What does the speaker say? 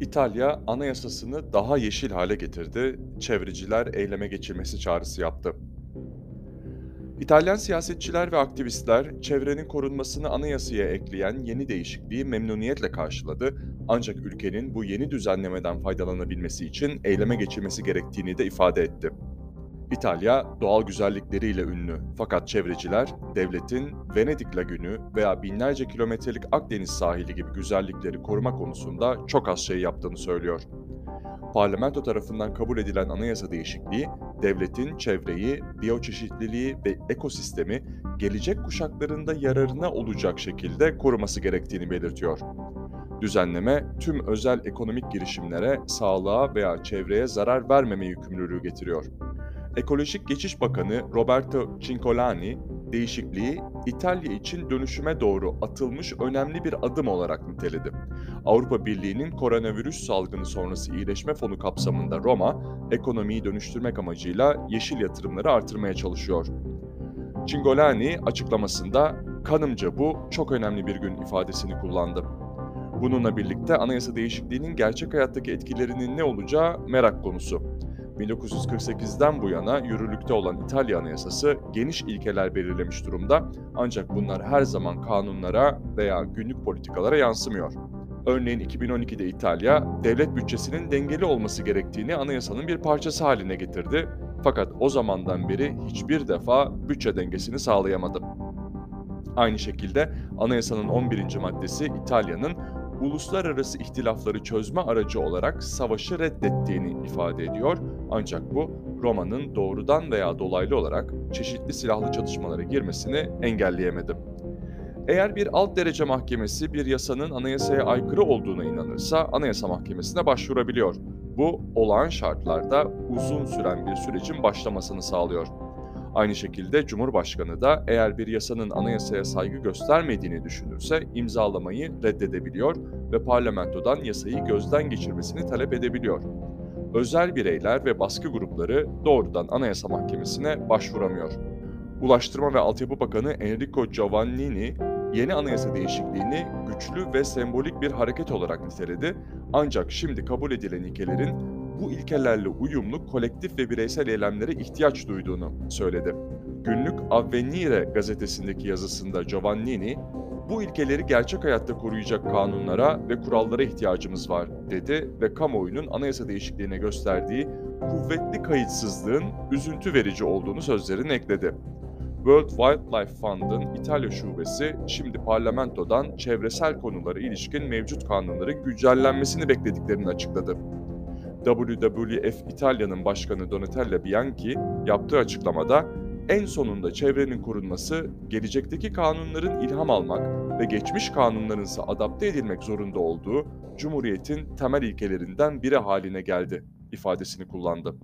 İtalya anayasasını daha yeşil hale getirdi, çevreciler eyleme geçirmesi çağrısı yaptı. İtalyan siyasetçiler ve aktivistler çevrenin korunmasını anayasaya ekleyen yeni değişikliği memnuniyetle karşıladı ancak ülkenin bu yeni düzenlemeden faydalanabilmesi için eyleme geçirmesi gerektiğini de ifade etti. İtalya doğal güzellikleriyle ünlü fakat çevreciler devletin Venedik Lagünü veya binlerce kilometrelik Akdeniz sahili gibi güzellikleri koruma konusunda çok az şey yaptığını söylüyor. Parlamento tarafından kabul edilen anayasa değişikliği, devletin çevreyi, biyoçeşitliliği ve ekosistemi gelecek kuşaklarında yararına olacak şekilde koruması gerektiğini belirtiyor. Düzenleme, tüm özel ekonomik girişimlere, sağlığa veya çevreye zarar vermeme yükümlülüğü getiriyor. Ekolojik Geçiş Bakanı Roberto Cincolani, değişikliği İtalya için dönüşüme doğru atılmış önemli bir adım olarak niteledi. Avrupa Birliği'nin koronavirüs salgını sonrası iyileşme fonu kapsamında Roma, ekonomiyi dönüştürmek amacıyla yeşil yatırımları artırmaya çalışıyor. Cingolani açıklamasında kanımca bu çok önemli bir gün ifadesini kullandı. Bununla birlikte anayasa değişikliğinin gerçek hayattaki etkilerinin ne olacağı merak konusu. 1948'den bu yana yürürlükte olan İtalya Anayasası geniş ilkeler belirlemiş durumda ancak bunlar her zaman kanunlara veya günlük politikalara yansımıyor. Örneğin 2012'de İtalya, devlet bütçesinin dengeli olması gerektiğini anayasanın bir parçası haline getirdi fakat o zamandan beri hiçbir defa bütçe dengesini sağlayamadı. Aynı şekilde anayasanın 11. maddesi İtalya'nın uluslararası ihtilafları çözme aracı olarak savaşı reddettiğini ifade ediyor ancak bu Roma'nın doğrudan veya dolaylı olarak çeşitli silahlı çatışmalara girmesini engelleyemedi. Eğer bir alt derece mahkemesi bir yasanın anayasaya aykırı olduğuna inanırsa Anayasa Mahkemesi'ne başvurabiliyor. Bu olağan şartlarda uzun süren bir sürecin başlamasını sağlıyor. Aynı şekilde Cumhurbaşkanı da eğer bir yasanın anayasaya saygı göstermediğini düşünürse imzalamayı reddedebiliyor ve parlamentodan yasayı gözden geçirmesini talep edebiliyor. Özel bireyler ve baskı grupları doğrudan Anayasa Mahkemesi'ne başvuramıyor. Ulaştırma ve Altyapı Bakanı Enrico Giovannini yeni anayasa değişikliğini güçlü ve sembolik bir hareket olarak niteledi ancak şimdi kabul edilen ilkelerin bu ilkelerle uyumlu kolektif ve bireysel eylemlere ihtiyaç duyduğunu söyledi. Günlük Avvenire gazetesindeki yazısında Giovannini, bu ilkeleri gerçek hayatta koruyacak kanunlara ve kurallara ihtiyacımız var dedi ve kamuoyunun anayasa değişikliğine gösterdiği kuvvetli kayıtsızlığın üzüntü verici olduğunu sözlerine ekledi. World Wildlife Fund'ın İtalya şubesi şimdi parlamentodan çevresel konulara ilişkin mevcut kanunların güncellenmesini beklediklerini açıkladı. WWF İtalya'nın başkanı Donatella Bianchi yaptığı açıklamada en sonunda çevrenin korunması, gelecekteki kanunların ilham almak ve geçmiş kanunların ise adapte edilmek zorunda olduğu Cumhuriyet'in temel ilkelerinden biri haline geldi ifadesini kullandı.